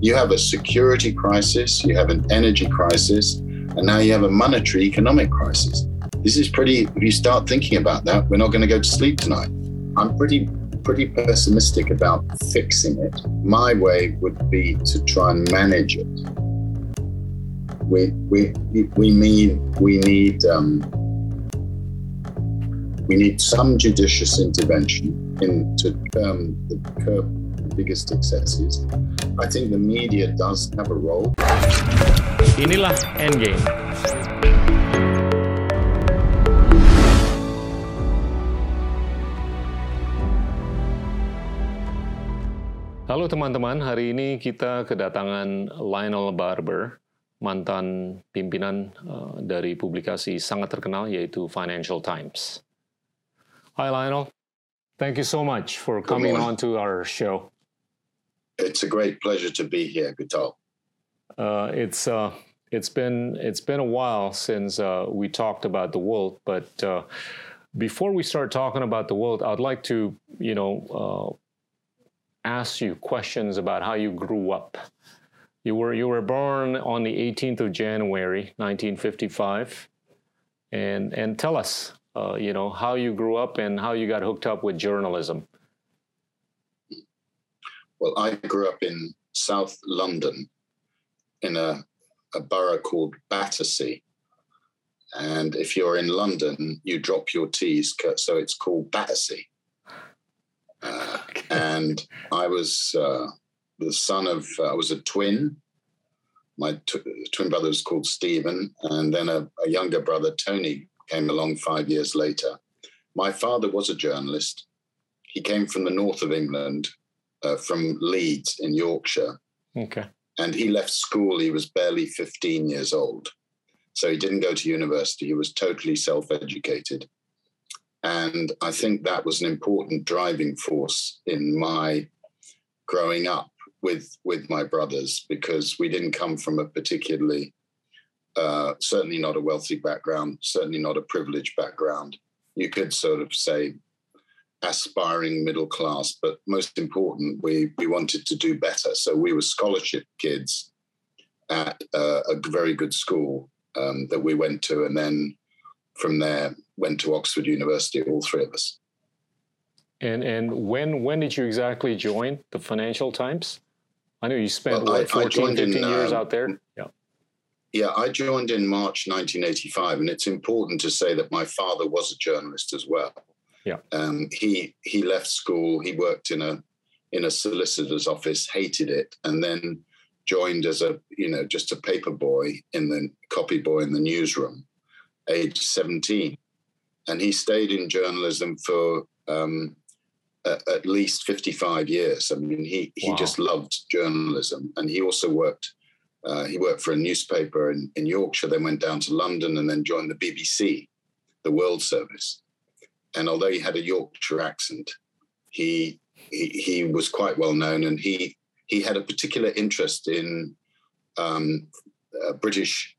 You have a security crisis, you have an energy crisis, and now you have a monetary economic crisis. This is pretty, if you start thinking about that, we're not going to go to sleep tonight. I'm pretty pretty pessimistic about fixing it. My way would be to try and manage it. We we we need we need um, we need some judicious intervention in to um, the curb biggest excesses. I think the media does have a role. Inilah Endgame. Halo teman-teman, hari ini kita kedatangan Lionel Barber, mantan pimpinan uh, dari publikasi sangat terkenal yaitu Financial Times. Hi Lionel, thank you so much for coming on to our show. It's a great pleasure to be here, Gita. Uh, it's uh, it's been it's been a while since uh, we talked about the world, but uh, before we start talking about the world, I'd like to you know uh, ask you questions about how you grew up. You were you were born on the 18th of January, 1955, and and tell us, uh, you know, how you grew up and how you got hooked up with journalism. Well, I grew up in South London, in a, a borough called Battersea. And if you're in London, you drop your T's, so it's called Battersea. Uh, and I was uh, the son of, uh, I was a twin. My twin brother was called Stephen, and then a, a, younger brother, Tony, came along five years later. My father was a journalist. He came from the north of England, uh, from Leeds in Yorkshire. Okay. And he left school, he was barely 15 years old. So he didn't go to university, he was totally self educated. And I think that was an important driving force in my growing up with with my brothers because we didn't come from a particularly uh, certainly not a wealthy background, certainly not a privileged background. You could sort of say aspiring middle class, but most important, we we wanted to do better. So we were scholarship kids at uh, a very good school um, that we went to, and then from there went to Oxford University, all three of us. And and when when did you exactly join the Financial Times? I know you spent well, what, 14, 15 in, years uh, out there. Yeah. Yeah, I joined in March 1985, and it's important to say that my father was a journalist as well. Yeah. Um, he he left school. He worked in a in a solicitor's office, hated it, and then joined as a you know just a paper boy in the copy boy in the newsroom, age 17 and he stayed in journalism for um, a, at least 55 years. I mean, he, he wow. just loved journalism. And he also worked, uh, he worked for a newspaper in, in Yorkshire, then went down to London and then joined the BBC, the World Service. And although he had a Yorkshire accent, he, he, he was quite well known and he, he had a particular interest in um, uh, British,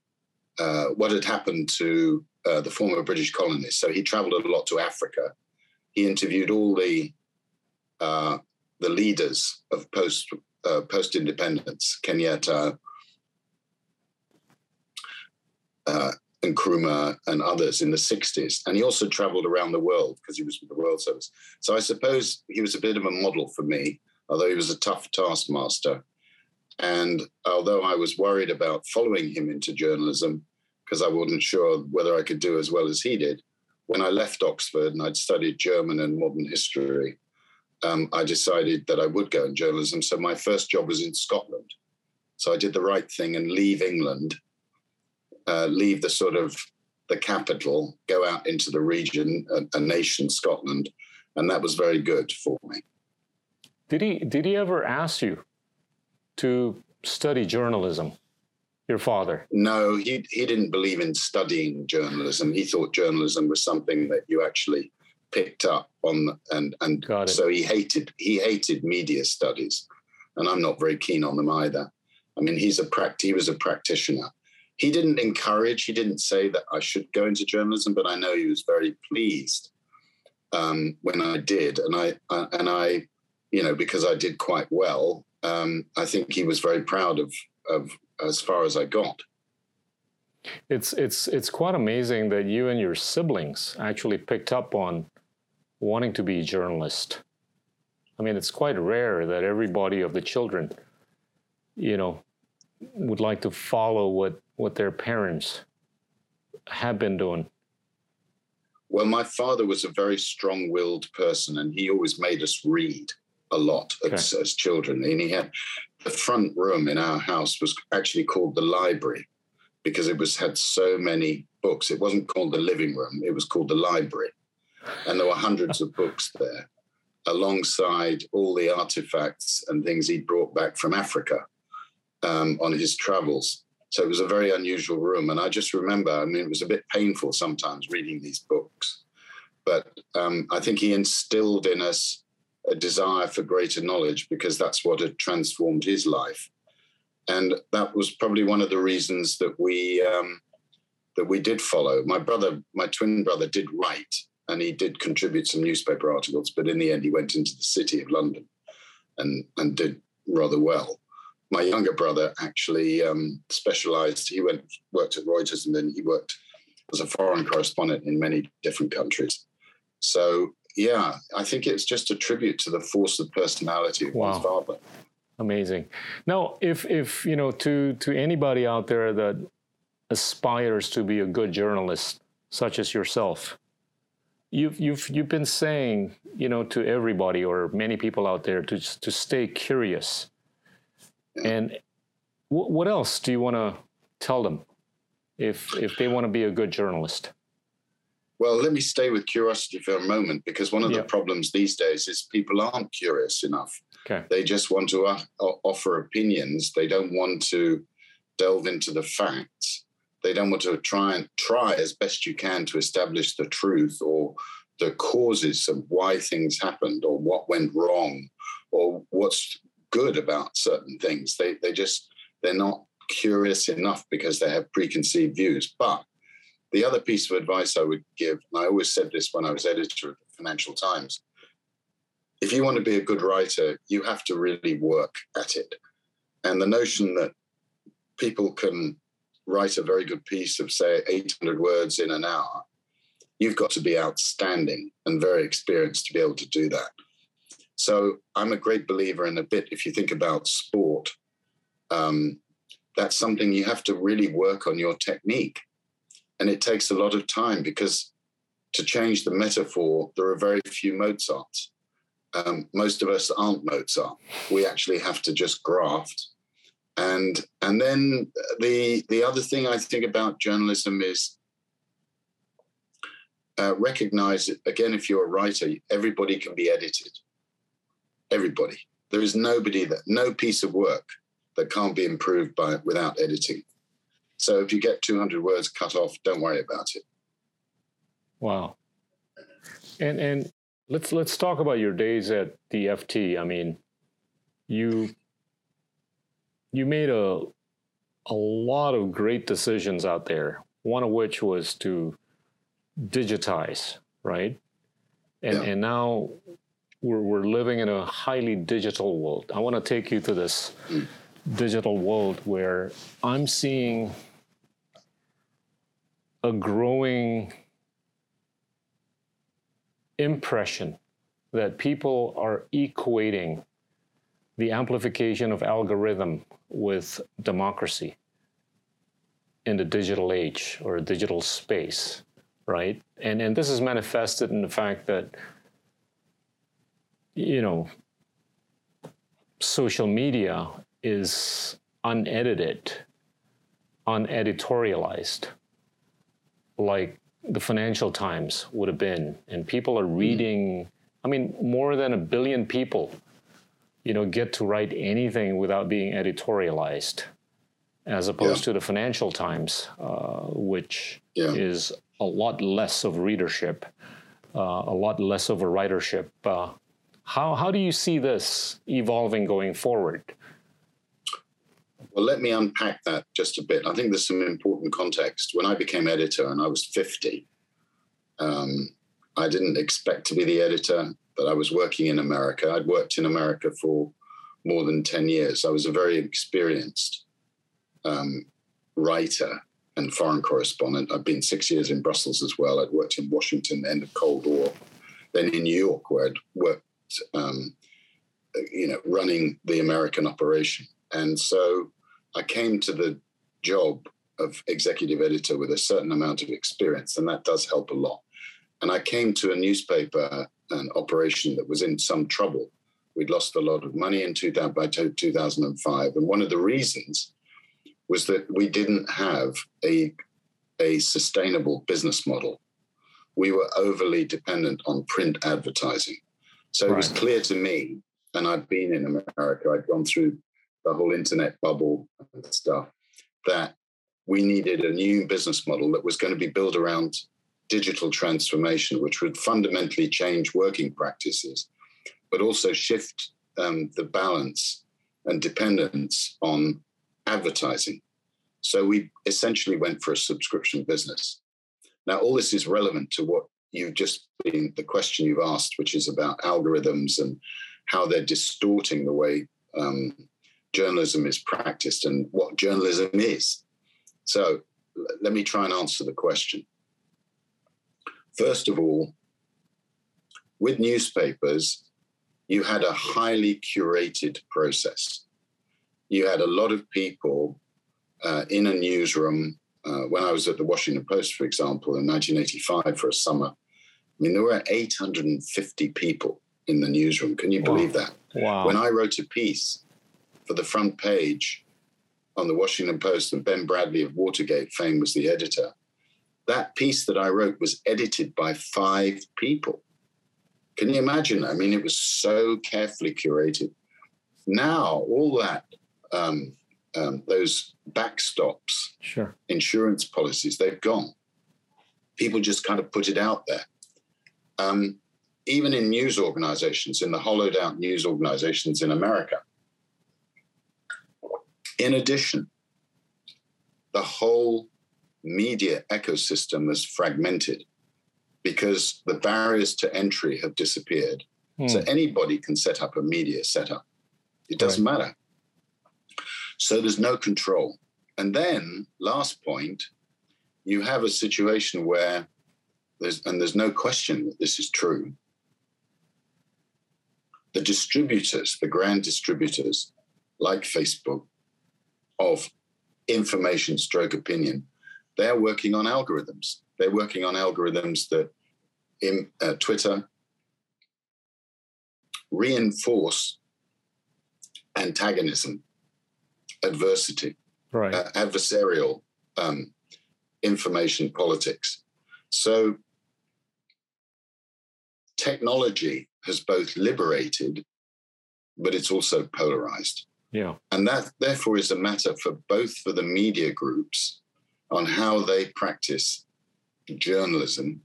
uh, what had happened to uh, the former British colonies. So he traveled a lot to Africa. He interviewed all the uh, the leaders of post uh, post independence, Kenyatta, uh, Nkrumah, and others in the 60s. And he also traveled around the world because he was with the World Service. So I suppose he was a bit of a model for me, although he was a tough taskmaster. And although I was worried about following him into journalism, because I wasn't sure whether I could do as well as he did. When I left Oxford and I'd studied German and modern history, um, I decided that I would go in journalism. So my first job was in Scotland. So I did the right thing and leave England, uh, leave the sort of the capital, go out into the region, a, a nation, Scotland, and that was very good for me. Did he did he ever ask you to study journalism? your father? No, he he didn't believe in studying journalism. He thought journalism was something that you actually picked up on, and and so he hated he hated media studies, and I'm not very keen on them either. I mean, he's a pract he was a practitioner. He didn't encourage. He didn't say that I should go into journalism, but I know he was very pleased um, when I did, and I, I and I, you know, because I did quite well um, I think he was very proud of of as far as I got. It's it's it's quite amazing that you and your siblings actually picked up on wanting to be a journalist. I mean, it's quite rare that everybody of the children, you know, would like to follow what what their parents have been doing. Well, my father was a very strong-willed person, and he always made us read a lot okay. as, as children. And he had the front room in our house was actually called the library because it was had so many books. It wasn't called the living room; it was called the library, and there were hundreds of books there, alongside all the artifacts and things he brought back from Africa um, on his travels. So it was a very unusual room, and I just remember. I mean, it was a bit painful sometimes reading these books, but um, I think he instilled in us a desire for greater knowledge because that's what had transformed his life and that was probably one of the reasons that we um, that we did follow. My brother, my twin brother, did write, and he did contribute some newspaper articles. But in the end, he went into the city of London, and and did rather well. My younger brother actually um, specialised. He went worked at Reuters, and then he worked as a foreign correspondent in many different countries. So yeah, I think it's just a tribute to the force of personality of wow. his father. Amazing. Now, if if you know to to anybody out there that aspires to be a good journalist, such as yourself, you've you've you've been saying you know to everybody or many people out there to to stay curious. And w- what else do you want to tell them if if they want to be a good journalist? Well, let me stay with curiosity for a moment because one of the problems these days is people aren't curious enough. Okay. They just want to uh, offer opinions. They don't want to delve into the facts. They don't want to try and try as best you can to establish the truth or the causes of why things happened or what went wrong or what's good about certain things. They they just they're not curious enough because they have preconceived views. But the other piece of advice I would give, and I always said this when I was editor of the Financial Times, if you want to be a good writer, you have to really work at it. And the notion that people can write a very good piece of, say, 800 words in an hour, you've got to be outstanding and very experienced to be able to do that. So I'm a great believer in a bit, if you think about sport, um, that's something you have to really work on your technique. And it takes a lot of time because to change the metaphor, there are very few Mozarts. Um, most of us aren't Mozart. We actually have to just graft. And and then the the other thing I think about journalism is uh, recognize again if you're a writer, everybody can be edited. Everybody. There is nobody that no piece of work that can't be improved by without editing. So if you get 200 words cut off, don't worry about it. Wow. And and let's let's talk about your days at the FT. I mean, you you made a a lot of great decisions out there. One of which was to digitize, right? And yeah. and now we're we're living in a highly digital world. I want to take you to this digital world where I'm seeing a growing impression that people are equating the amplification of algorithm with democracy in the digital age or digital space, right? And and this is manifested in the fact that you know social media is unedited, uneditorialized like the Financial Times would have been, and people are hmm. reading. I mean, more than a billion people, you know, get to write anything without being editorialized, as opposed yeah. to the Financial Times, uh, which yeah. is a lot less of readership, uh, a lot less of a writership. Uh, how how do you see this evolving going forward? Well, let me unpack that just a bit. I think there's some important context. When I became editor and I was 50, um, I didn't expect to be the editor, but I was working in America. I'd worked in America for more than 10 years. I was a very experienced um, writer and foreign correspondent. I've been six years in Brussels as well. I'd worked in Washington, end of Cold War, then in New York, where I'd worked, um, you know, running the American operation. And so I came to the job of executive editor with a certain amount of experience, and that does help a lot. And I came to a newspaper, an operation that was in some trouble. We'd lost a lot of money in 2000, by 2005. And one of the reasons was that we didn't have a, a sustainable business model. We were overly dependent on print advertising. So right. it was clear to me, and I'd been in America, I'd gone through the whole internet bubble and stuff, that we needed a new business model that was going to be built around digital transformation, which would fundamentally change working practices, but also shift um, the balance and dependence on advertising. So we essentially went for a subscription business. Now, all this is relevant to what you've just been the question you've asked, which is about algorithms and how they're distorting the way um, journalism is practiced and what journalism is. So let me try and answer the question. First of all, with newspapers, you had a highly curated process. You had a lot of people uh, in a newsroom. Uh, when I was at the Washington Post, for example, in 1985 for a summer, I mean, there were 850 people in the newsroom. Can you wow. believe that? Wow. When I wrote a piece for the front page on the Washington Post, and Ben Bradlee of Watergate fame was the editor. That piece that I wrote was edited by five people. Can you imagine? I mean, it was so carefully curated. Now, all that, um, um, those backstops, sure. insurance policies, they've gone. People just kind of put it out there. Um, even in news organizations, in the hollowed out news organizations in America, in addition, the whole media ecosystem is fragmented because the barriers to entry have disappeared. Mm. So anybody can set up a media setup. It doesn't right. matter. So there's no control. And then, last point, you have a situation where there's, and there's no question that this is true. The distributors, the grand distributors like Facebook, of information stroke opinion, they're working on algorithms. They're working on algorithms that in uh, Twitter reinforce antagonism, adversity, right. uh, adversarial um, information politics. So technology has both liberated, but it's also polarized. Yeah. And that therefore is a matter for both for the media groups on how they practice journalism,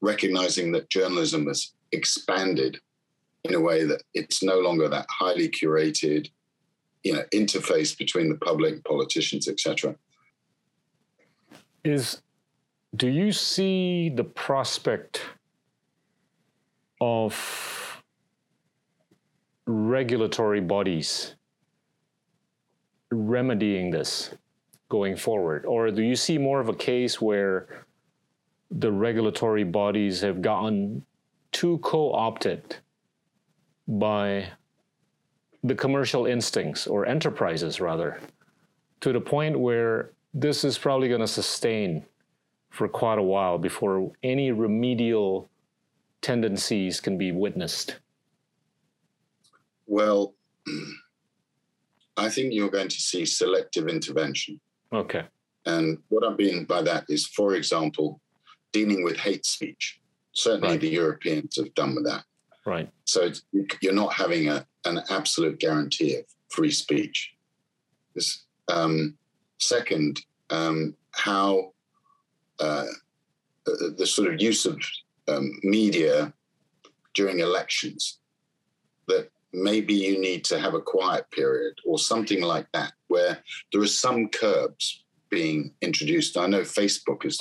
recognizing that journalism has expanded in a way that it's no longer that highly curated, you know, interface between the public, politicians, etc. Is do you see the prospect of regulatory bodies remedying this going forward? Or do you see more of a case where the regulatory bodies have gotten too co opted by the commercial instincts or enterprises, rather, to the point where this is probably going to sustain for quite a while before any remedial tendencies can be witnessed? Well, I think you're going to see selective intervention. Okay. And what I mean by that is, for example, dealing with hate speech. Certainly right. the Europeans have done with that. Right. So you're not having a, an absolute guarantee of free speech. This, um, second, um, how uh, the, the, sort of use of um, media during elections that maybe you need to have a quiet period or something like that, where there are some curbs being introduced. I know Facebook is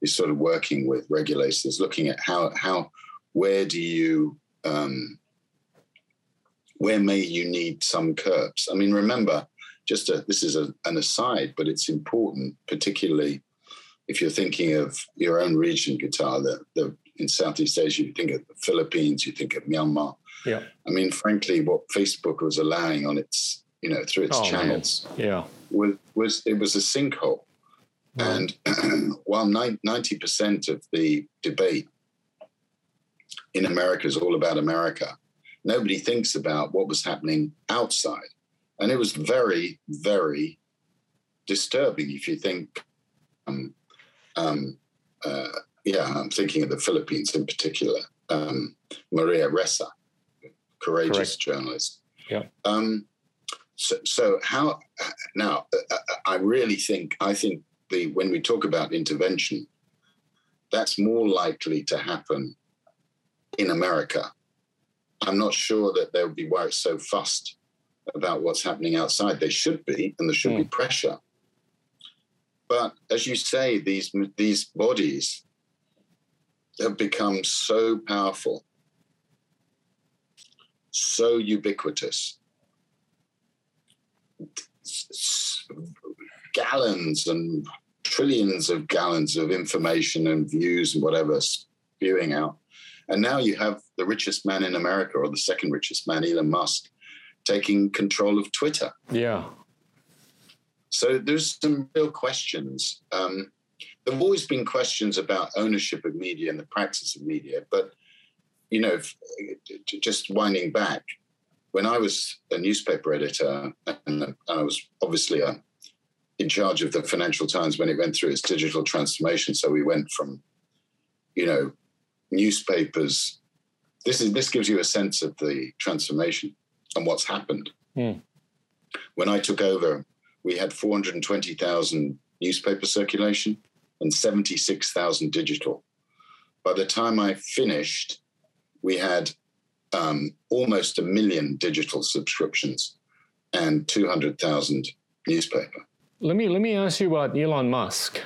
is sort of working with regulators, looking at how how where do you um, where may you need some curbs? I mean, remember, just a, this is a, an aside, but it's important, particularly if you're thinking of your own region, Gita, the, the, in Southeast Asia, you think of the Philippines, you think of Myanmar. Yeah. I mean, frankly, what Facebook was allowing on its, you know, through its oh, channels, man. yeah, was was it was a sinkhole. Right. And while ninety percent of the debate in America is all about America, nobody thinks about what was happening outside, and it was very, very disturbing. If you think um, um, uh, yeah, I'm thinking of the Philippines in particular. Um, Maria Ressa, courageous Correct. journalist. Yeah. Um, so, so how now? Uh, uh, I really think I think the when we talk about intervention, that's more likely to happen in America. I'm not sure that they'll be it's so fussed about what's happening outside. They should be, and there should mm. be hmm. pressure. But as you say, these these bodies have become so powerful, so ubiquitous. Gallons and trillions of gallons of information and views and whatever spewing out. And now you have the richest man in America, or the second richest man, Elon Musk, taking control of Twitter. Yeah. So there's some real questions. Um, there have always been questions about ownership of media and the practice of media, but you know, just winding back, when I was a newspaper editor, and I was obviously a, uh, in charge of the Financial Times when it went through its digital transformation. So we went from, you know, newspapers. This is this gives you a sense of the transformation and what's happened. Mm. When I took over we had 420,000 newspaper circulation and 76,000 digital. By the time I finished, we had um, almost a million digital subscriptions and 200,000 newspaper. Let me let me ask you about Elon Musk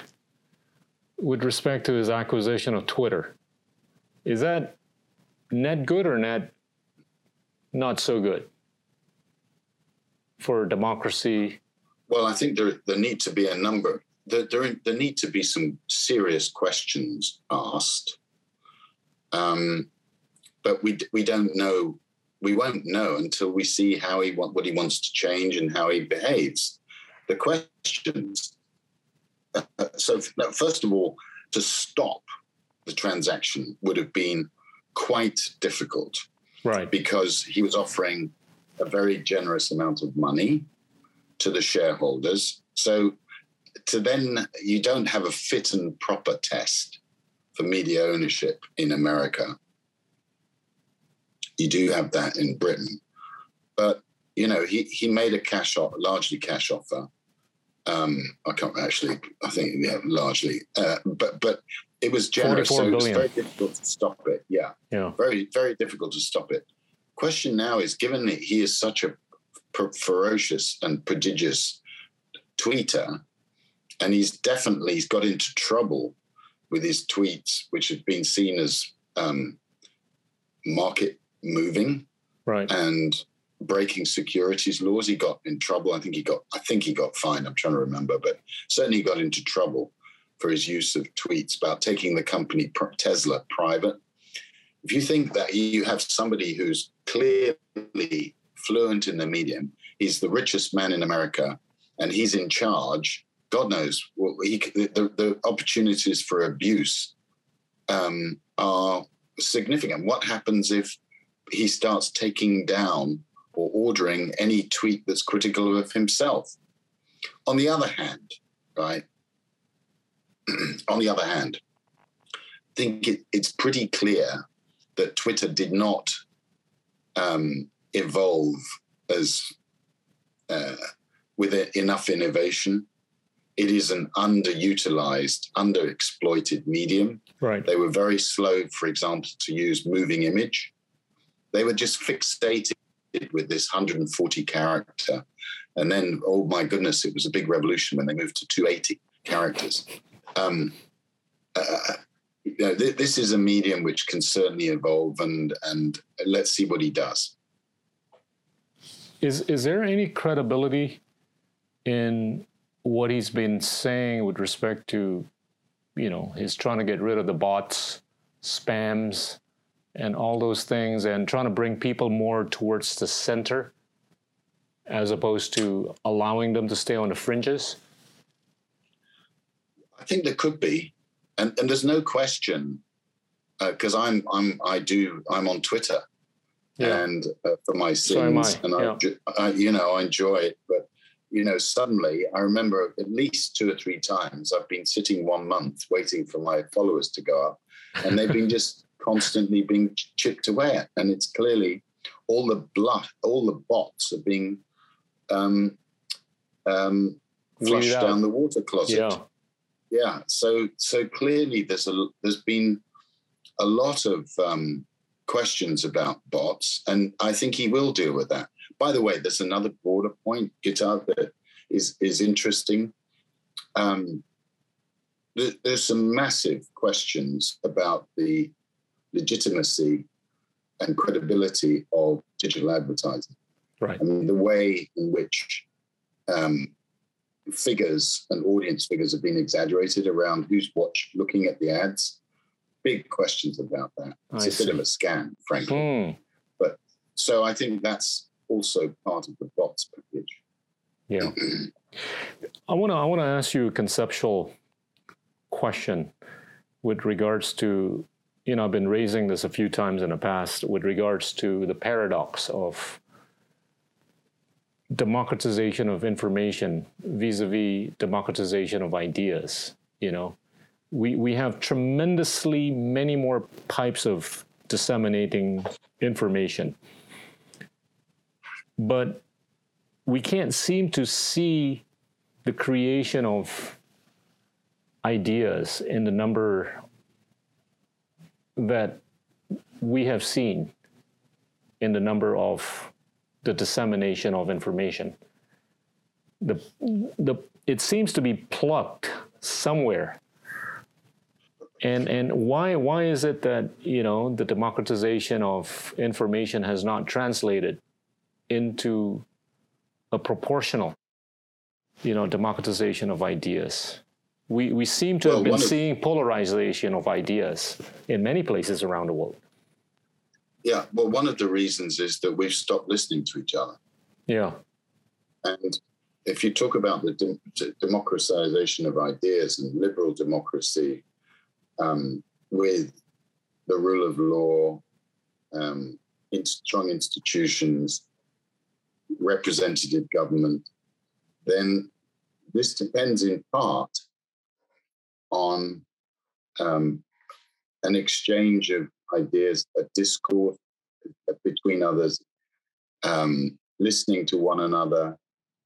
with respect to his acquisition of Twitter. Is that net good or net not so good for democracy well, I think there there need to be a number. There, there, there need to be some serious questions asked. Um, but we we don't know. We won't know until we see how he what he wants to change and how he behaves. The questions. Uh, so first of all, to stop the transaction would have been quite difficult, right? Because he was offering a very generous amount of money to the shareholders. So to then you don't have a fit and proper test for media ownership in America. You do have that in Britain, but you know he he made a cash offer, largely cash offer. Um, I can't actually. I think yeah, largely, uh, but but it was generous, so it was very difficult to stop it. Yeah, yeah, very very difficult to stop it. Question now is, given that he is such a ferocious and prodigious tweeter, and he's definitely he's got into trouble with his tweets, which have been seen as um, market moving, right, and breaking securities laws. He got in trouble. I think he got. I think he got fined. I'm trying to remember, but certainly he got into trouble for his use of tweets about taking the company Tesla private. If you think that you have somebody who's clearly fluent in the medium. He's the richest man in America, and he's in charge. God knows well, he, the, the opportunities for abuse um, are significant. What happens if he starts taking down or ordering any tweet that's critical of himself? On the other hand, right? on the other hand, I think it, it's pretty clear that Twitter did not um, evolve as uh, with enough innovation. It is an underutilized, underexploited medium. Right. They were very slow, for example, to use moving image. They were just fixated with this 140 character. And then, oh my goodness, it was a big revolution when they moved to 280 characters. Um, uh, you know, th- this is a medium which can certainly evolve, and and let's see what he does. is is there any credibility in what he's been saying with respect to, you know, he's trying to get rid of the bots, spams, and all those things, and trying to bring people more towards the center, as opposed to allowing them to stay on the fringes? I think there could be, and and there's no question because uh, I'm I'm I do I'm on Twitter, yeah. and uh, for my sins, so and I, yeah. I, you know I enjoy it, but you know suddenly I remember at least two or three times I've been sitting one month waiting for my followers to go up, and they've been just constantly being chipped away at, and it's clearly all the blood, all the bots are being um, um, flushed down the water closet. Yeah. Yeah, so so clearly there's a there's been a lot of um, questions about bots, and I think he will deal with that. By the way, there's another broader point, Gita, that is is interesting. Um, there's some massive questions about the legitimacy and credibility of digital advertising. Right. I mean, the way in which um, figures and audience figures have been exaggerated around who's watched looking at the ads big questions about that. It's I a see. bit of a scam, frankly. Hmm. But so I think that's also part of the bots package. Yeah. I want to I want to ask you a conceptual question with regards to you know I've been raising this a few times in the past with regards to the paradox of democratization of information vis-a-vis democratization of ideas you know we, we have tremendously many more types of disseminating information. But we can't seem to see the creation of ideas in the number that we have seen in the number of the dissemination of information. The, the, it seems to be plucked somewhere. And and why why is it that you know the democratization of information has not translated into a proportional you know democratization of ideas? We we seem to well, have been seeing polarization of ideas in many places around the world yeah well one of the reasons is that we've stopped listening to each other. Yeah. And if you talk about the de- democratization of ideas and liberal democracy um, with the rule of law, um, in strong institutions, representative government, then this depends in part on um, an exchange of ideas, a discourse between others, um, listening to one another,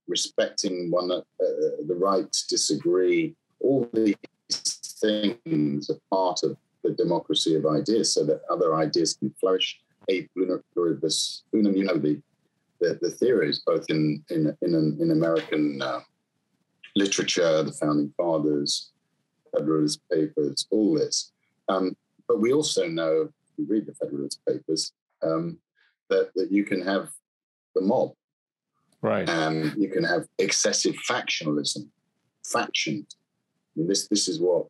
respecting one uh, the right to disagree. All these things are part of the democracy of ideas so that other ideas can flourish. A pluribus unum, you know, the, the, the theories, both in, in, in, in American uh, literature, the founding fathers, Federalist Papers, all this. Um, but we also know, if you read the Federalist Papers, um, that, that you can have the mob. Right. And you can have excessive factionalism, factions. this, this is what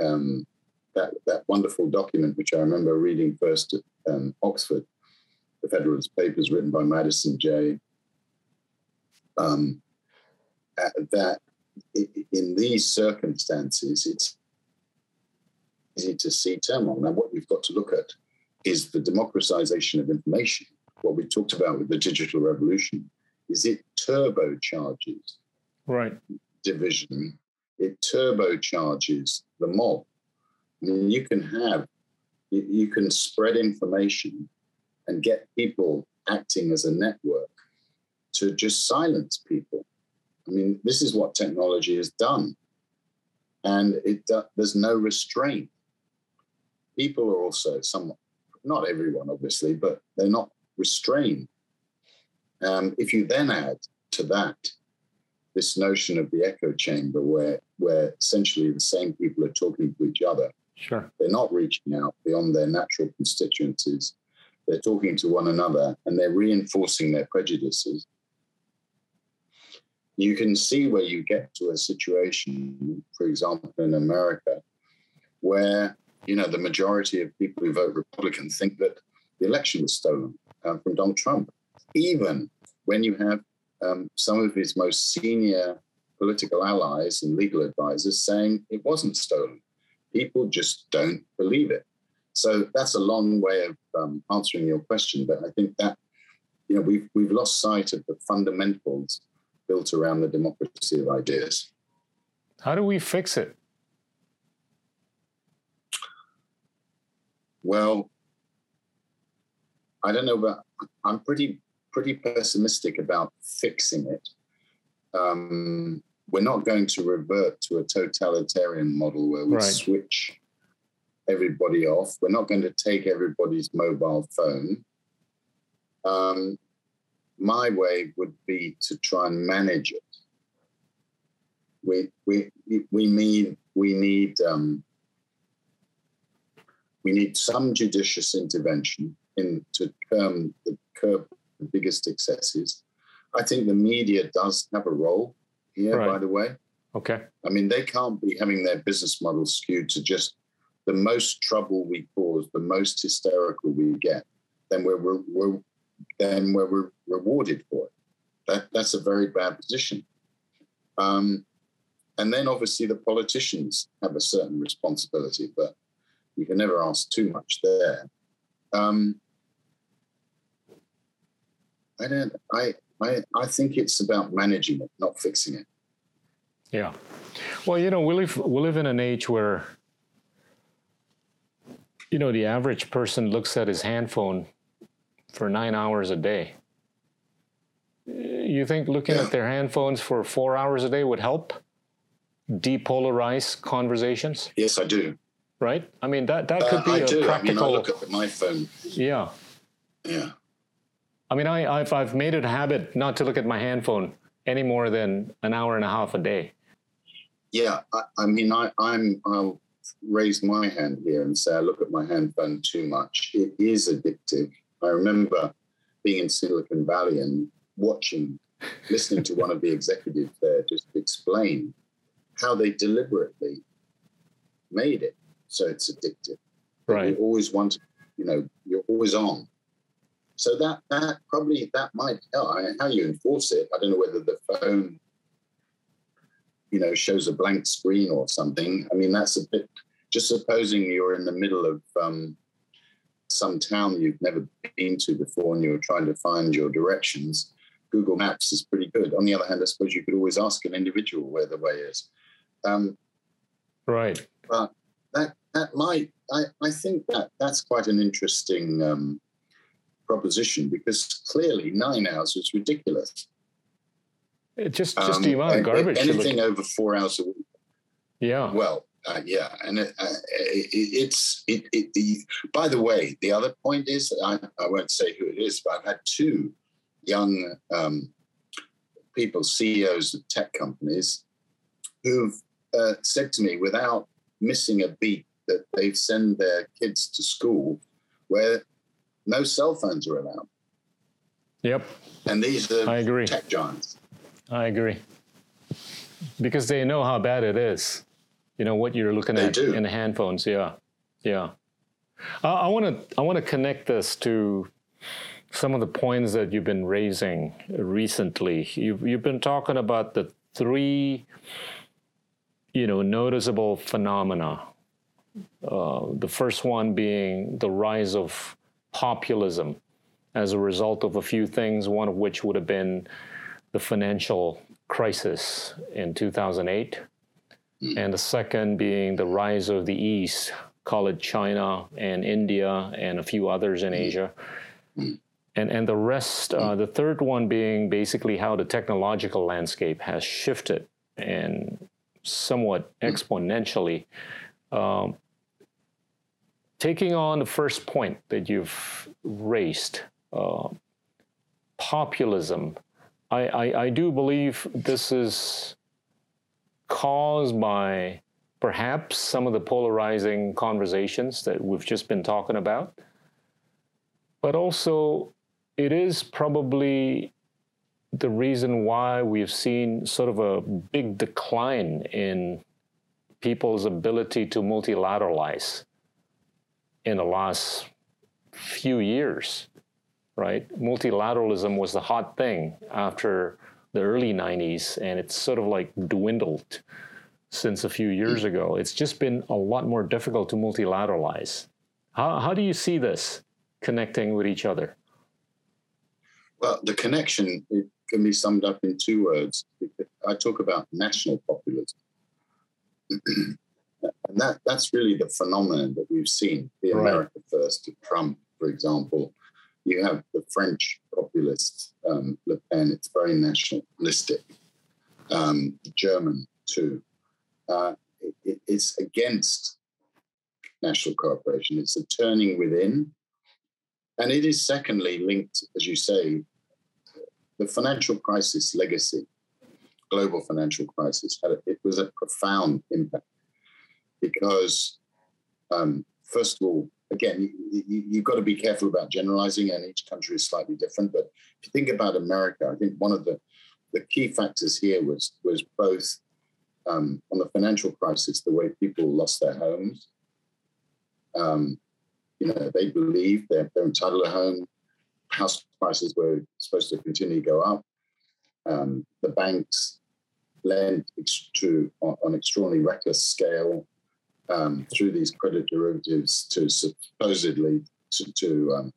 um, that, that wonderful document, which I remember reading first at um, Oxford, the Federalist Papers written by Madison Jay, um, uh, that in these circumstances, it's easy to see turmoil. Now, what we've got to look at is the democratization of information. What we talked about with the digital revolution is it turbocharges right division it turbocharges the mob. I mean, you can have, you, you can spread information and get people acting as a network to just silence people. I mean, this is what technology has done. And it uh, there's no restraint. People are also some, not everyone, obviously, but they're not restrained. Um, if you then add to that this notion of the echo chamber where where essentially the same people are talking to each other. Sure. They're not reaching out beyond their natural constituencies. they're talking to one another, and they're reinforcing their prejudices. You can see where you get to a situation, for example, in America, where you know the majority of people who vote Republican think that the election was stolen uh, from Donald Trump, even when you have um, some of his most senior political allies and legal advisors saying it wasn't stolen. People just don't believe it. So that's a long way of um, answering your question, but I think that you know we've we've lost sight of the fundamentals built around the democracy of ideas. How do we fix it? Well, I don't know, but I'm pretty pretty pessimistic about fixing it. Um, we're not going to revert to a totalitarian model where we right. switch everybody off. We're not going to take everybody's mobile phone. Um, my way would be to try and manage it. We we we need we need um, we need some judicious intervention in to curb the curb the biggest excesses. I think the media does have a role here, right. by the way. Okay. I mean, they can't be having their business model skewed to just the most trouble we cause, the most hysterical we get, then we're, we're, we're then we're, we're rewarded for it. That, that's a very bad position. Um, and then obviously the politicians have a certain responsibility, but you can never ask too much there. Um, I don't. I I, I think it's about managing it, not fixing it. Yeah. Well, you know, we live we live in an age where you know the average person looks at his handphone for nine hours a day. You think looking yeah. at their handphones for four hours a day would help depolarize conversations? Yes, I do. Right? I mean that that could uh, be I a do. practical. I, mean, I look at my phone. Yeah. Yeah. I mean, I, have I've made it a habit not to look at my handphone any more than an hour and a half a day. Yeah, I, I mean, I, I'm I'll raise my hand here and say I look at my handphone too much. It is addictive. I remember being in Silicon Valley and watching, listening to one of the executives there just explain how they deliberately made it so it's addictive. Right. You always want, to, you know, you're always on. So that that probably that might help. how you enforce it. I don't know whether the phone, you know, shows a blank screen or something. I mean, that's a bit. Just supposing you're in the middle of um, some town you've never been to before and you're trying to find your directions. Google Maps is pretty good. On the other hand, I suppose you could always ask an individual where the way is. Um, right. But that that might. I, I think that that's quite an interesting um, proposition because clearly nine hours was ridiculous. It just just um, the amount of garbage. Anything over four hours a week. Yeah. Well, uh, yeah, and it, uh, it, it's it, it, the. By the way, the other point is I, I won't say who it is, but I've had two young um, people, CEOs of tech companies, who've uh, said to me without missing a beat that they send their kids to school where no cell phones are allowed. Yep. And these are I agree. tech giants. I agree. Because they know how bad it is. You know what you're looking they at do. in the handphones. Yeah, yeah. I want to I want to connect this to some of the points that you've been raising recently. You've you've been talking about the three, you know, noticeable phenomena. Uh, the first one being the rise of populism as a result of a few things, one of which would have been the financial crisis in 2008, mm. and the second being the rise of the East, call it China and India and a few others in mm. Asia. Mm. And, and the rest, uh, the third one being basically how the technological landscape has shifted and somewhat exponentially. Um, taking on the first point that you've raised, uh, populism, I, I, I do believe this is caused by perhaps some of the polarizing conversations that we've just been talking about. but also it is probably the reason why we've seen sort of a big decline in people's ability to multilateralize in the last few years, right? Multilateralism was the hot thing after the early 90s, and it's sort of like dwindled since a few years ago. It's just been a lot more difficult to multilateralize. How, how do you see this connecting with each other? Well, the connection can be summed up in two words. I talk about national populism. and that, that's really the phenomenon that we've seen. The right. America First, Trump, for example. You have the French populist um, Le Pen, it's very nationalistic. Um, German, too. Uh, it, it's against national cooperation. It's a turning within. And it is, secondly, linked, as you say, the financial crisis legacy, global financial crisis, had a, it was a profound impact because, um, first of all, again, you, you've got to be careful about generalizing, and each country is slightly different. But if you think about America, I think one of the the key factors here was was both um, on the financial crisis, the way people lost their homes. Um, you know, they believed they're, they're entitled to a home house prices were supposed to continue to go up. Um, the banks lent to on, on extraordinarily reckless scale um, through these credit derivatives to supposedly to, to um,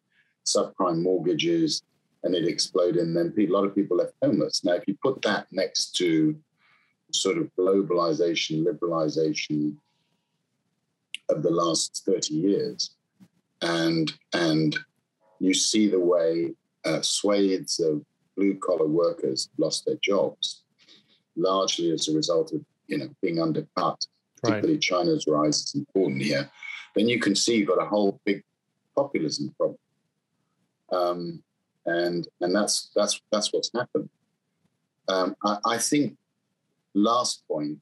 subprime mortgages, and it exploded. And then a lot of people left homeless. Now, if you put that next to sort of globalization, liberalization of the last 30 years, and and you see the way uh, swathes of blue collar workers lost their jobs, largely as a result of you know being undercut. Particularly right. China's rise is important here. Then you can see you've got a whole big populism problem, um, and and that's that's that's what's happened. Um, I, I, think last point,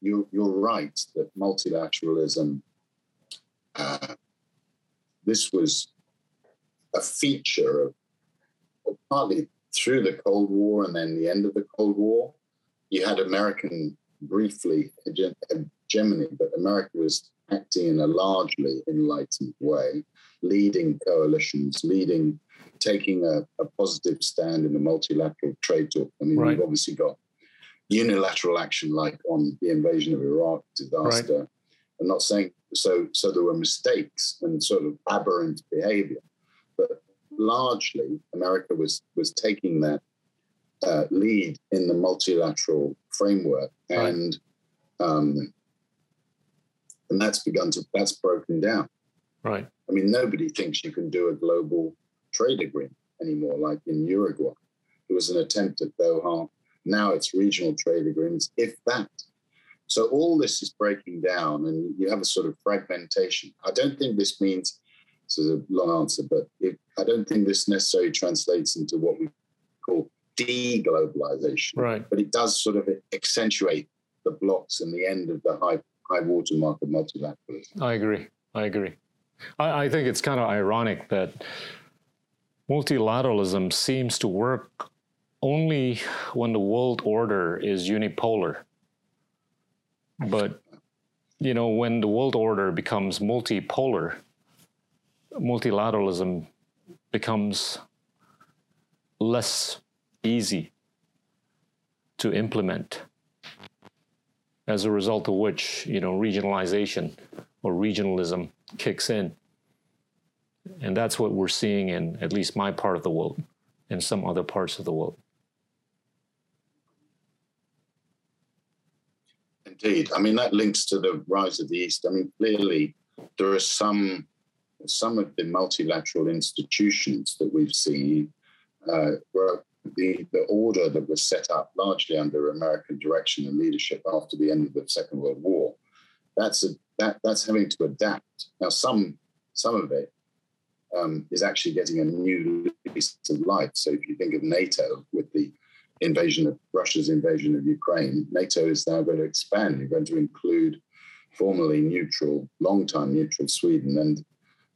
you you're right that multilateralism. Uh, this was a feature of, well, partly through the Cold War and then the end of the Cold War. You had American briefly hegemony, but America was acting in a largely enlightened way, leading coalitions, leading, taking a, a positive stand in the multilateral trade talk. I mean, right. we've obviously got unilateral action like on the invasion of Iraq disaster. Right. I'm not saying so. So there were mistakes and sort of aberrant behavior, but largely America was was taking that uh, lead in the multilateral framework, and right. um, and that's begun to that's broken down. Right. I mean, nobody thinks you can do a global trade agreement anymore, like in Uruguay. It was an attempt at Doha. Now it's regional trade agreements, if that. So all this is breaking down, and you have a sort of fragmentation. I don't think this means this is a long answer, but it, I don't think this necessarily translates into what we call deglobalization. Right. But it does sort of accentuate the blocks and the end of the high high watermark of multilateralism. I agree. I agree. I, I think it's kind of ironic that multilateralism seems to work only when the world order is unipolar. But you know, when the world order becomes multipolar, multilateralism becomes less easy to implement as a result of which you know regionalization or regionalism kicks in. And that's what we're seeing in at least my part of the world and some other parts of the world. Indeed. I mean that links to the rise of the east. I mean clearly there are some some of the multilateral institutions that we've seen uh, were the, the order that was set up largely under American direction and leadership after the end of the Second World War. That's a, that that's having to adapt now. Some some of it um, is actually getting a new lease of life. So if you think of NATO with the invasion of Russia's invasion of Ukraine, NATO is now going to expand. You're going to include formerly neutral, long-time neutral Sweden and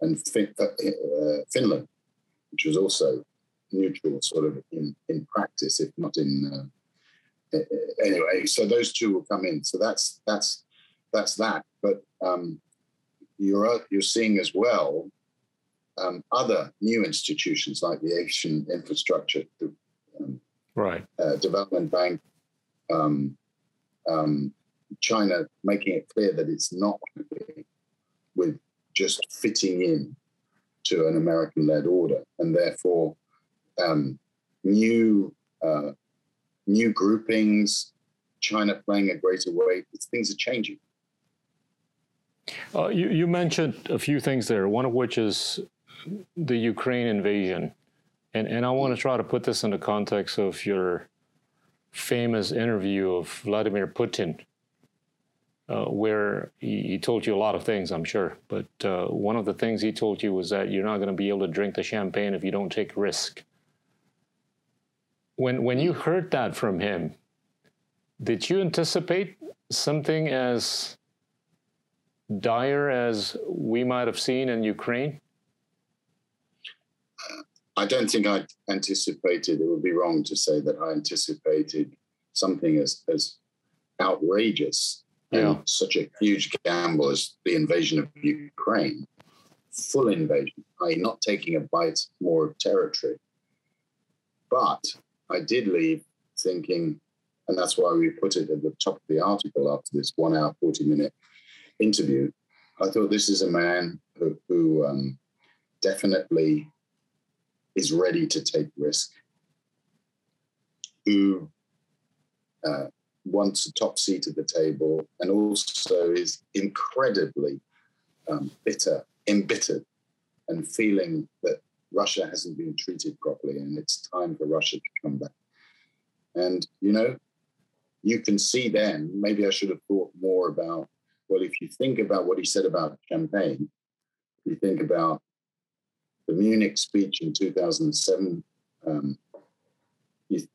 and fin- uh, Finland. which was also neutral, sort of in in practice, if not in. Uh, anyway, so those two will come in. So that's that's that's that. But um, you're you're seeing as well um, other new institutions like the Asian Infrastructure um, right. Uh, Development Bank, um, um, China making it clear that it's not with just fitting in to an American-led order, and therefore um, new uh, new groupings, China playing a greater weight. Things are changing. Uh, you, you mentioned a few things there. One of which is the Ukraine invasion, and and I want to try to put this in the context of your famous interview of Vladimir Putin, uh, where he, he, told you a lot of things, I'm sure. But uh, one of the things he told you was that you're not going to be able to drink the champagne if you don't take risk. When when you heard that from him, did you anticipate something as dire as we might have seen in Ukraine? I don't think I anticipated, it would be wrong to say that I anticipated something as, as outrageous yeah. and such a huge gamble as the invasion of Ukraine, full invasion, i.e., not taking a bite more of territory. But I did leave thinking, and that's why we put it at the top of the article after this one hour, 40 minute interview. I thought this is a man who, who um, definitely is ready to take risk, who uh, wants a top seat at the table, and also is incredibly um, bitter, embittered, and feeling that Russia hasn't been treated properly, and it's time for Russia to come back. And you know, you can see then. Maybe I should have thought more about. Well, if you think about what he said about champagne, you think about the Munich speech in 2007, um,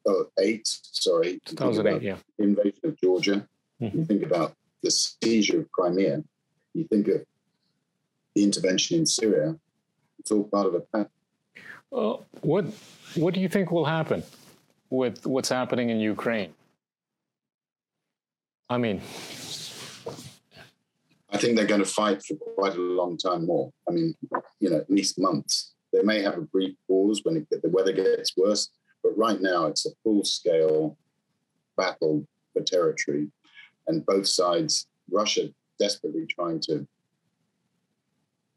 oh, eight, sorry, 2008, yeah. Invasion of Georgia. Mm-hmm. You think about the seizure of Crimea. You think of the intervention in Syria. It's all part of a pattern. Well, what what do you think will happen with what's happening in Ukraine? I mean, I think they're going to fight for quite a long time more. I mean, you know, at least months. They may have a brief pause when it, the weather gets worse, but right now it's a full scale battle for territory. And both sides, Russia desperately trying to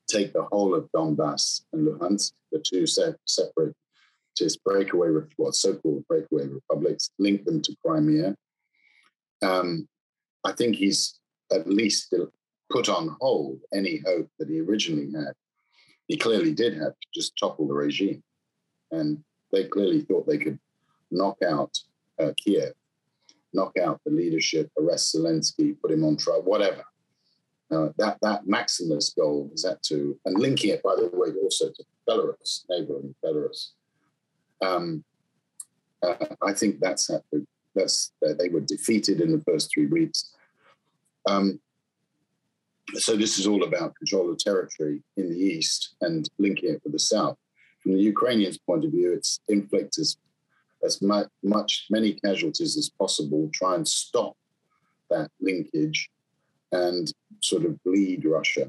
take the whole of Donbass and Luhansk, the two se- separate breakaway, well, so-called breakaway republics, link them to Crimea. Um, I think he's at least put on hold any hope that he originally had. He clearly did have to just topple the regime. And they clearly thought they could knock out uh, Kiev, knock out the leadership, arrest Zelensky, put him on trial, whatever. Uh, that that Maximus goal is that to, and linking it, by the way, also to Belarus, neighboring Belarus. Um, uh, I think that's that's they were defeated in the first three weeks. Um, so this is all about control of territory in the east and linking it with the south. From the Ukrainians' point of view, it's inflict as, as much, much many casualties as possible, try and stop that linkage and sort of bleed Russia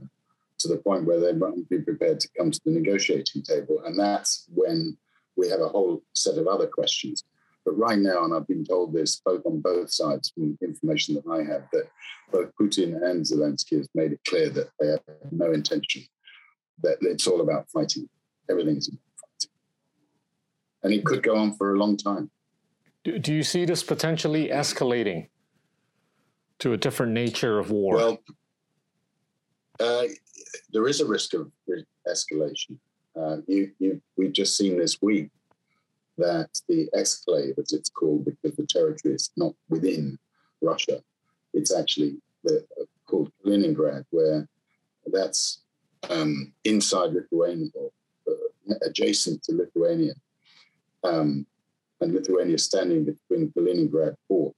to the point where they might be prepared to come to the negotiating table. And that's when we have a whole set of other questions. But right now, and I've been told this both on both sides from information that I have, that both Putin and Zelensky has made it clear that they have no intention, that it's all about fighting. Everything is about fighting. And it could go on for a long time. Do, do you see this potentially escalating to a different nature of war? Well, uh, there is a risk of escalation. Uh, you, you, we've just seen this week that the exclave, as it's called, because the territory is not within Russia, it's actually the, called Kaliningrad, where that's um, inside Lithuania, or uh, adjacent to Lithuania, um, and Lithuania standing between Kaliningrad port,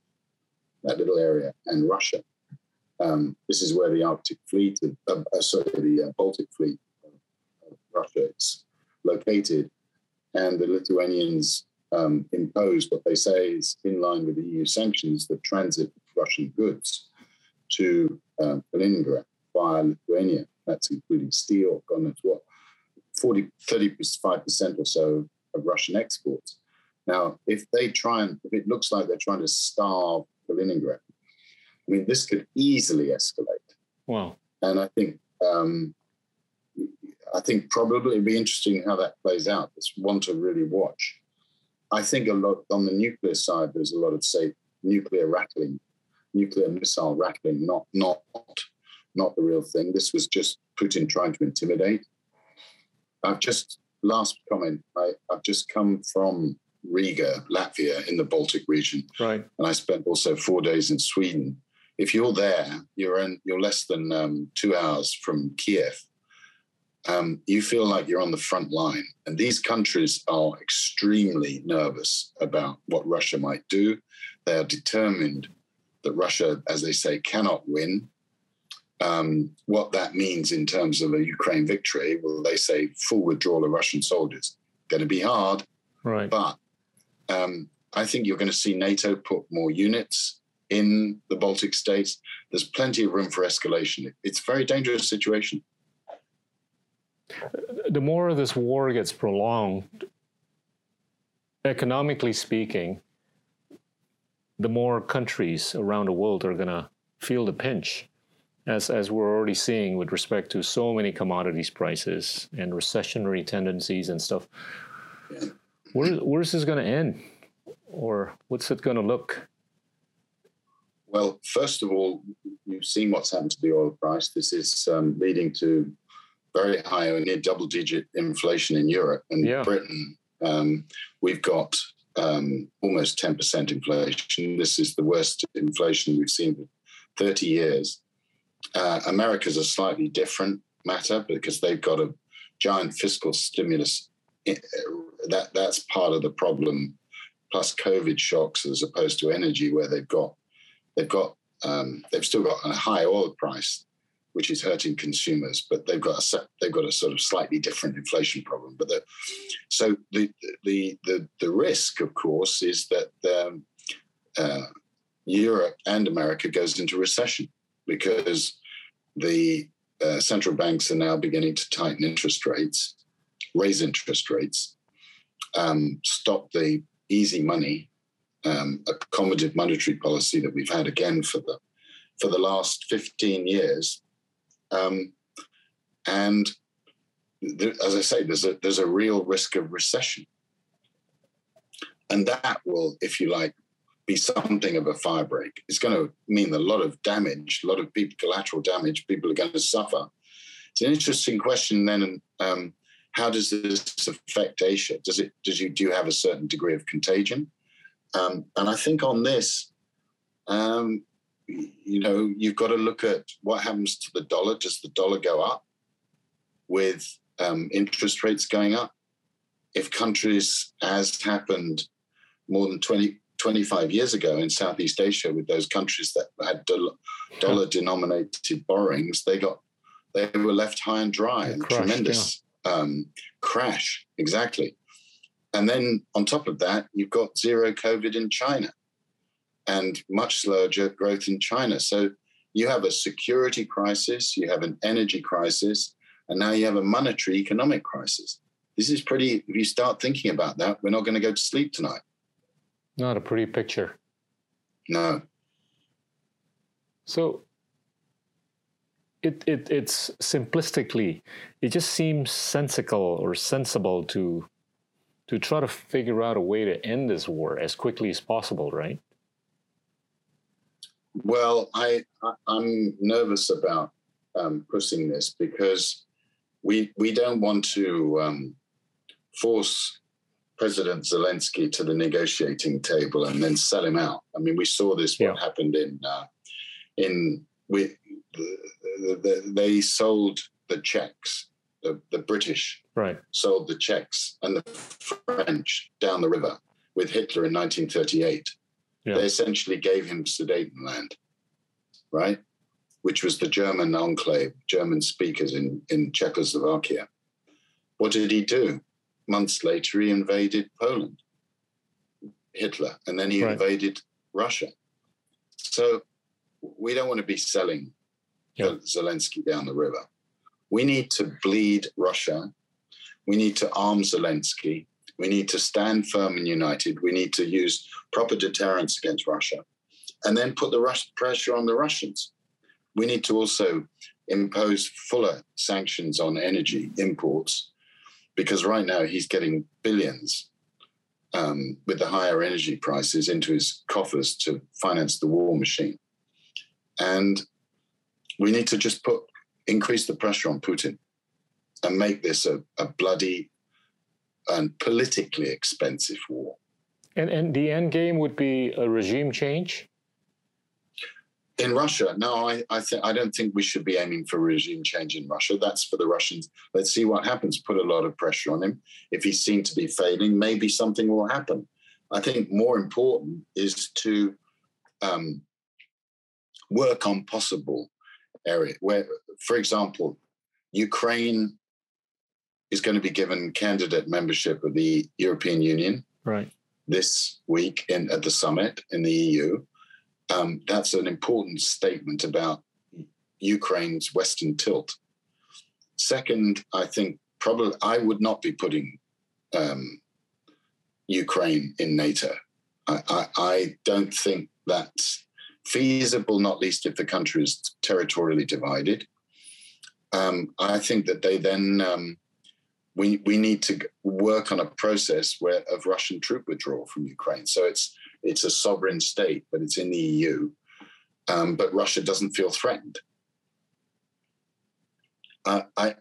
that little area, and Russia. Um, this is where the Arctic Fleet, uh, uh, sorry, the uh, Baltic Fleet of Russia is located and the Lithuanians um, imposed what they say is in line with the EU sanctions the transit of Russian goods to um, via Lithuania. That's including steel, God knows what, 40, 35% or so of Russian exports. Now, if they try and, if it looks like they're trying to starve Kaliningrad, I mean, this could easily escalate. Wow. And I think, um, I think probably it'd be interesting how that plays out. It's one to really watch. I think a lot on the nuclear side, there's a lot of say nuclear rattling, nuclear missile rattling, not not not the real thing. This was just Putin trying to intimidate. I've just last comment. I, I've just come from Riga, Latvia, in the Baltic region, right? And I spent also four days in Sweden. If you're there, you're in, you're less than um, two hours from Kiev. Um, you feel like you're on the front line, and these countries are extremely nervous about what Russia might do. They are determined that Russia, as they say, cannot win. Um, what that means in terms of a Ukraine victory, well, they say full withdrawal of Russian soldiers. Going to be hard, right? But um, I think you're going to see NATO put more units in the Baltic states. There's plenty of room for escalation. It's a very dangerous situation. The more this war gets prolonged, economically speaking, the more countries around the world are going to feel the pinch as as we're already seeing with respect to so many commodities prices and recessionary tendencies and stuff. Where where's this going to end, or what's it going to look? Well, first of all, you've seen what's happened to the oil price. This is um, leading to very high or near double-digit inflation in Europe and yeah. Britain. Um, we've got um, almost 10% inflation. This is the worst inflation we've seen for 30 years. Uh, America's a slightly different matter because they've got a giant fiscal stimulus. That that's part of the problem. Plus COVID shocks, as opposed to energy, where they've got they've got um, they've still got a high oil price, which is hurting consumers, but they've got a they've got a sort of slightly different inflation problem. But the, so the the the the risk, of course, is that um, uh, Europe and America goes into recession because the uh, central banks are now beginning to tighten interest rates, raise interest rates, um, stop the easy money, um, accommodative monetary policy that we've had again for the for the last 15 years. Um, and as I say, there's a there's a real risk of recession, and that will, if you like, be something of a firebreak. It's going to mean a lot of damage, a lot of people, collateral damage. People are going to suffer. It's an interesting question. Then, um, how does this affect Asia? Does it? Does you do you have a certain degree of contagion? Um, and I think on this, um, you know, you've got to look at what happens to the dollar. Does the dollar go up with um, interest rates going up? If countries, as happened more than 20, 25 years ago in Southeast Asia with those countries that had dollar denominated borrowings, they got they were left high and dry and crushed, tremendous yeah. Um, crash. Exactly. And then on top of that, you've got zero COVID in China and much slower growth in China. So you have a security crisis, you have an energy crisis, and now you have a monetary economic crisis. This is pretty, if you start thinking about that, we're not going to go to sleep tonight. Not a pretty picture. No. So it, it it's simplistically, it just seems sensical or sensible to to try to figure out a way to end this war as quickly as possible, right? Well, I, I am nervous about um, pushing this because we we don't want to um, force President Zelensky to the negotiating table and then sell him out. I mean, we saw this what happened in uh, in we the, the, the, they sold the Czechs, the, the British right. sold the Czechs and the French down the river with Hitler in 1938. Yeah. They essentially gave him Sudetenland, right? Which was the German enclave, German speakers in, in Czechoslovakia. What did he do? months later, he invaded Poland, Hitler, and then he right. invaded Russia. So we don't want to be selling Zelensky down the river. We need to bleed Russia. We need to arm Zelensky. We need to stand firm and united. We need to use proper deterrence against Russia and then put the Rus- pressure on the Russians. We need to also impose fuller sanctions on energy imports because right now he's getting billions um, with the higher energy prices into his coffers to finance the war machine. And we need to just put increase the pressure on Putin and make this a, a bloody and politically expensive war. And and the end game would be a regime change. In Russia, no, I I, th- I don't think we should be aiming for regime change in Russia. That's for the Russians. Let's see what happens. Put a lot of pressure on him. If he seems to be failing, maybe something will happen. I think more important is to um, work on possible area where, for example, Ukraine is going to be given candidate membership of the European Union. Right. This week in at the summit in the EU. Um, that's an important statement about Ukraine's Western tilt. Second, I think probably I would not be putting um, Ukraine in NATO. I, I, I, don't think that's feasible, not least if the country is territorially divided. Um, I think that they then um, we we need to work on a process where of Russian troop withdrawal from Ukraine. So it's it's a sovereign state, but it's in the EU. Um, but Russia doesn't feel threatened. Uh, I, I,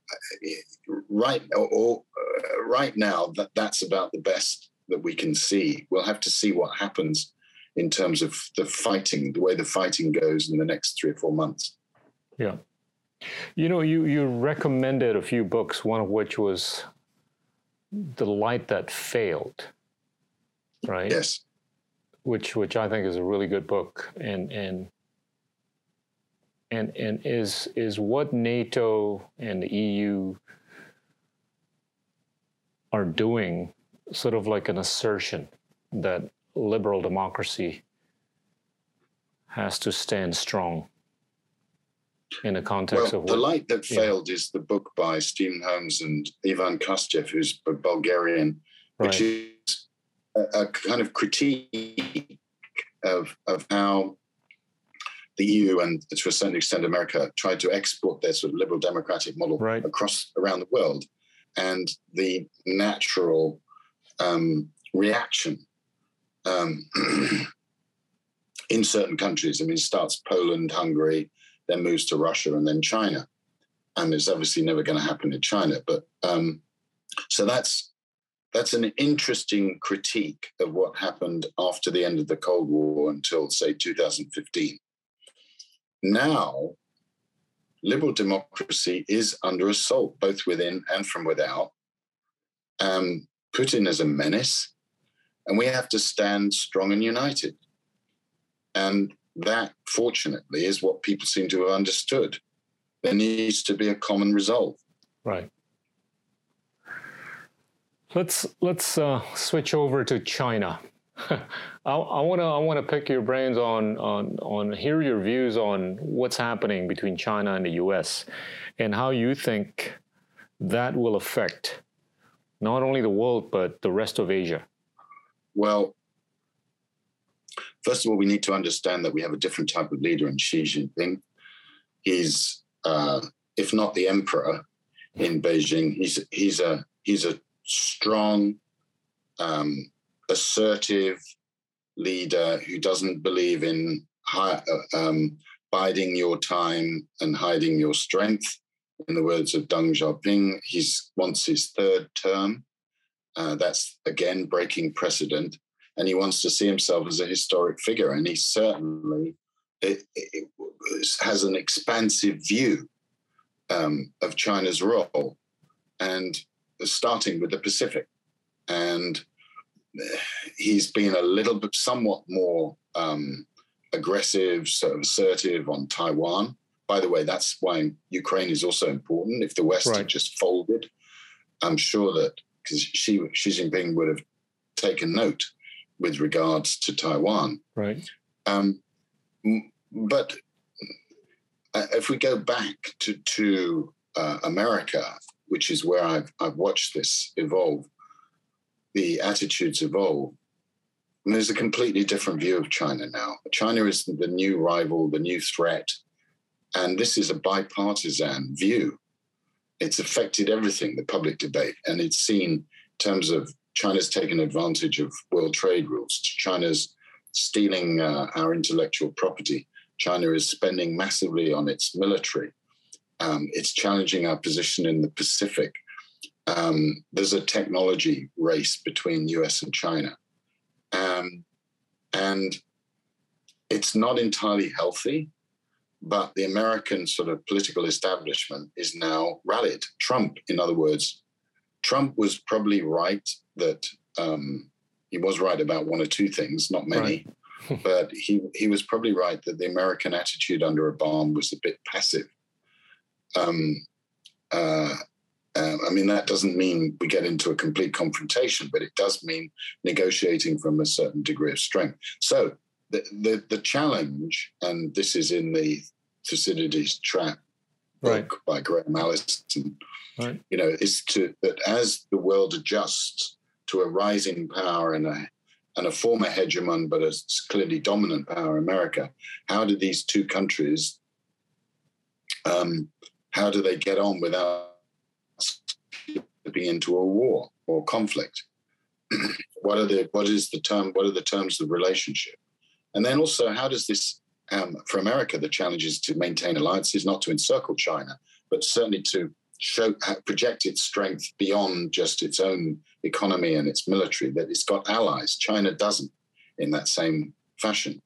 right or, uh, right now that that's about the best that we can see. We'll have to see what happens in terms of the fighting, the way the fighting goes in the next three or four months. Yeah. You know, you, you recommended a few books, one of which was The Light That Failed, right? Yes. Which which I think is a really good book and and and and is is what NATO and the EU are doing sort of like an assertion that liberal democracy has to stand strong in the context well, of what, the light that failed is the book by Stephen Holmes and Ivan Krastev, who's a Bulgarian, right. which is a, a, kind of critique of of how the EU and to a certain extent America tried to export their sort of liberal democratic model right. across around the world, and the natural um, reaction um, in certain countries. I mean, it starts Poland, Hungary, then moves to Russia, and then China. And it's obviously never going to happen in China. But um, so that's that's an interesting critique of what happened after the end of the Cold War until, say, 2015. Now, liberal democracy is under assault, both within and from without. Um, Putin is a menace and we have to stand strong and united. And that, fortunately, is what people seem to have understood. There needs to be a common resolve. Right. Let's let's uh, switch over to China. I want to I want to pick your brains on on on hear your views on what's happening between China and the U.S. and how you think that will affect not only the world but the rest of Asia. Well, first of all, we need to understand that we have a different type of leader in Xi Jinping. He's, uh, if not the emperor in Beijing, he's he's a he's a strong, um, assertive leader who doesn't believe in high, uh, um, biding your time and hiding your strength. In the words of Deng Xiaoping, he wants his third term. Uh, that's again breaking precedent. And he wants to see himself as a historic figure. And he certainly it, it has an expansive view um, of China's role, and starting with the Pacific. And he's been a little bit, somewhat more um, aggressive, sort of assertive on Taiwan. By the way, that's why Ukraine is also important. If the West right. had just folded, I'm sure that because Xi, Xi Jinping would have taken note with regards to Taiwan. Right. Um, but uh, if we go back to, to uh, America, which is where I've, I've watched this evolve, the attitudes evolve. And there's a completely different view of China now. China is the new rival, the new threat. And this is a bipartisan view. It's affected everything, the public debate. And it's seen in terms of China's taken advantage of world trade rules. China's stealing uh, our intellectual property. China is spending massively on its military. Um, it's challenging our position in the Pacific. Um, there's a technology race between US and China. Um, and it's not entirely healthy, but the American sort of political establishment is now rallied. Trump, in other words, Trump was probably right that um, he was right about one or two things, not many, right. but he, he was probably right that the American attitude under Obama was a bit passive. Um, uh, uh, I mean, that doesn't mean we get into a complete confrontation, but it does mean negotiating from a certain degree of strength. So the, the, the challenge, and this is in the Thucydides Trap right. book by Graham Allison, right. you know, is to that as the world adjusts to a rising power and a and a former hegemon, but a clearly dominant power, America. How do these two countries? Um, how do they get on without slipping into a war or conflict? what are the what is the term? What are the terms of the relationship? And then also, how does this um, for America? The challenge is to maintain alliances, not to encircle China, but certainly to show project its strength beyond just its own economy and its military that it's got allies china doesn't in that same fashion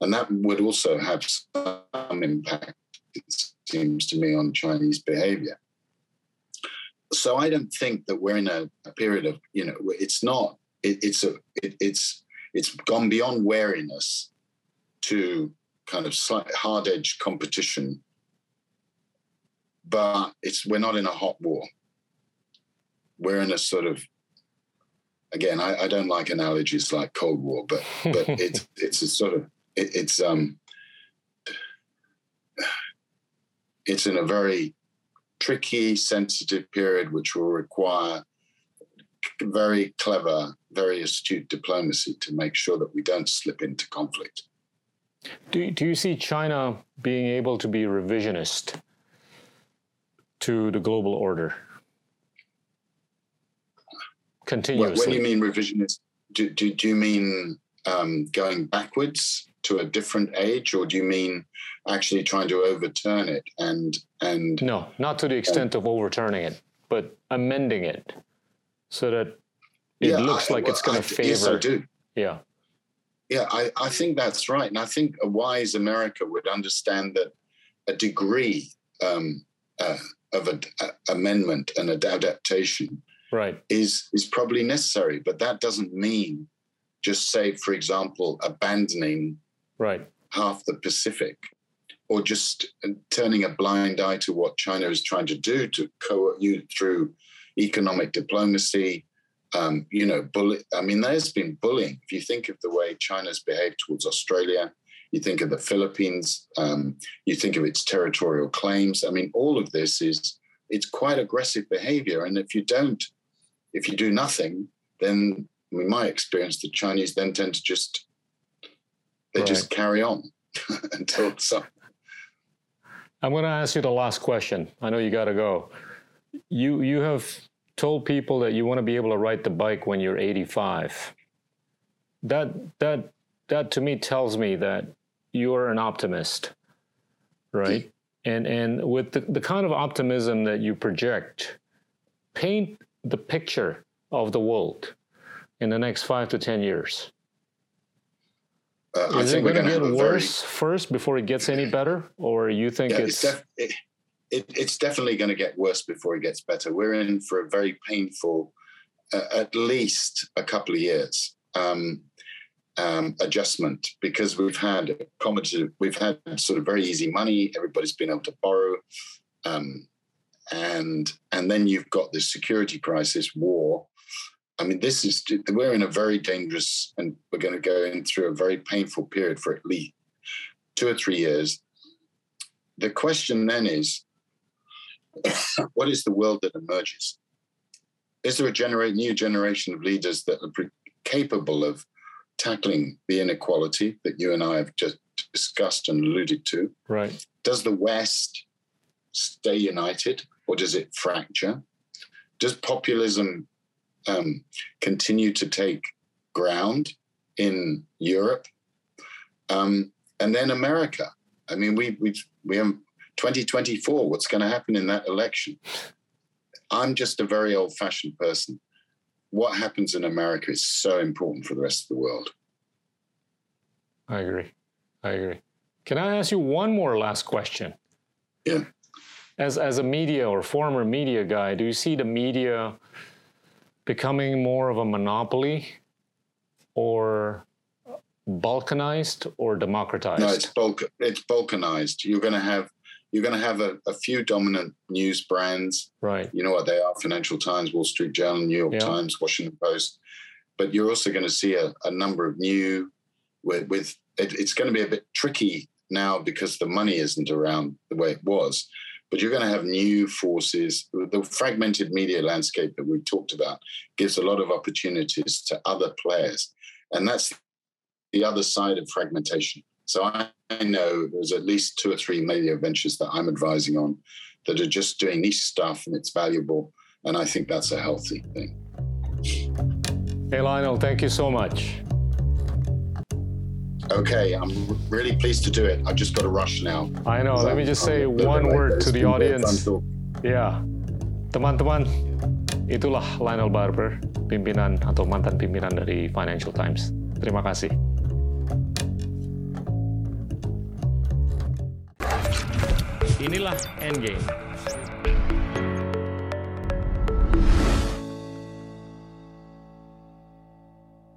and that would also have some impact it seems to me on chinese behavior so i don't think that we're in a, a period of you know it's not it, it's a it, it's it's gone beyond wariness to kind of hard edged competition but it's we're not in a hot war. We're in a sort of again, I, I don't like analogies like Cold War, but but it's it's a sort of it, it's um it's in a very tricky, sensitive period which will require very clever, very astute diplomacy to make sure that we don't slip into conflict. Do, do you see China being able to be revisionist to the global order continuously. What, when you mean revisionist, do, do, do you mean um, going backwards to a different age, or do you mean actually trying to overturn it and and? No, not to the extent of overturning it, but amending it so that it yeah, looks I, like well, it's going to favor. Yes, I do. Yeah. Yeah, I, I think that's right. And I think a wise America would understand that a degree um, uh, of an amendment and adaptation right. is is probably necessary. But that doesn't mean just say, for example, abandoning right half the Pacific or just turning a blind eye to what China is trying to do to coerce you through economic diplomacy. Um, you know, bully. I mean, there's been bullying. If you think of the way China's behaved towards Australia, you think of the Philippines, um, you think of its territorial claims. I mean, all of this is it's quite aggressive behavior. And if you don't, if you do nothing, then in my experience, the Chinese then tend to just they right. just carry on until some. I'm going to ask you the last question. I know you got to go. You you have told people that you want to be able to ride the bike when you're 85. That that that to me tells me that you're an optimist, right? And and with the, the kind of optimism that you project, paint the picture of the world in the next five to ten years. Uh, Is it going to get worse very, first before it gets any better, or you think yeah, it's? It's, def- it, it, it's definitely going to get worse before it gets better. We're in for a very painful, uh, at least a couple of years. Um, um, adjustment because we've had we've had sort of very easy money. Everybody's been able to borrow, um, and and then you've got this security crisis, war, I mean, this is we're in a very dangerous, and we're going to go in through a very painful period for at least two or three years. The question then is, what is the world that emerges? Is there a generate new generation of leaders that are capable of tackling the inequality that you and I have just discussed and alluded to? Right. Does the West stay united or does it fracture? Does populism um, continue to take ground in Europe? Um, and then America. I mean, we we we have 2024. What's going to happen in that election? I'm just a very old-fashioned person. What happens in America is so important for the rest of the world. I agree. I agree. Can I ask you one more last question? Yeah. As as a media or former media guy, do you see the media becoming more of a monopoly or balkanized or democratized? No, it's bulk. It's balkanized. You're going to have you're going to have a, a, few dominant news brands. Right. You know what they are: Financial Times, Wall Street Journal, New York yeah. Times, Washington Post. But you're also going to see a, a number of new with, with it, it's going to be a bit tricky now because the money isn't around the way it was but you're going to have new forces. The fragmented media landscape that we talked about gives a lot of opportunities to other players. And that's the other side of fragmentation. So I, I know there's at least two or three media ventures that I'm advising on that are just doing niche stuff and it's valuable. And I think that's a healthy thing. Hey, Lionel, thank you so much. Okay, I'm really pleased to do it. I've just got to rush now. I know. Let me just say one word to the audience. Ya, teman-teman, itulah Lionel Barber, pimpinan atau mantan pimpinan dari Financial Times. Terima kasih. Inilah Endgame.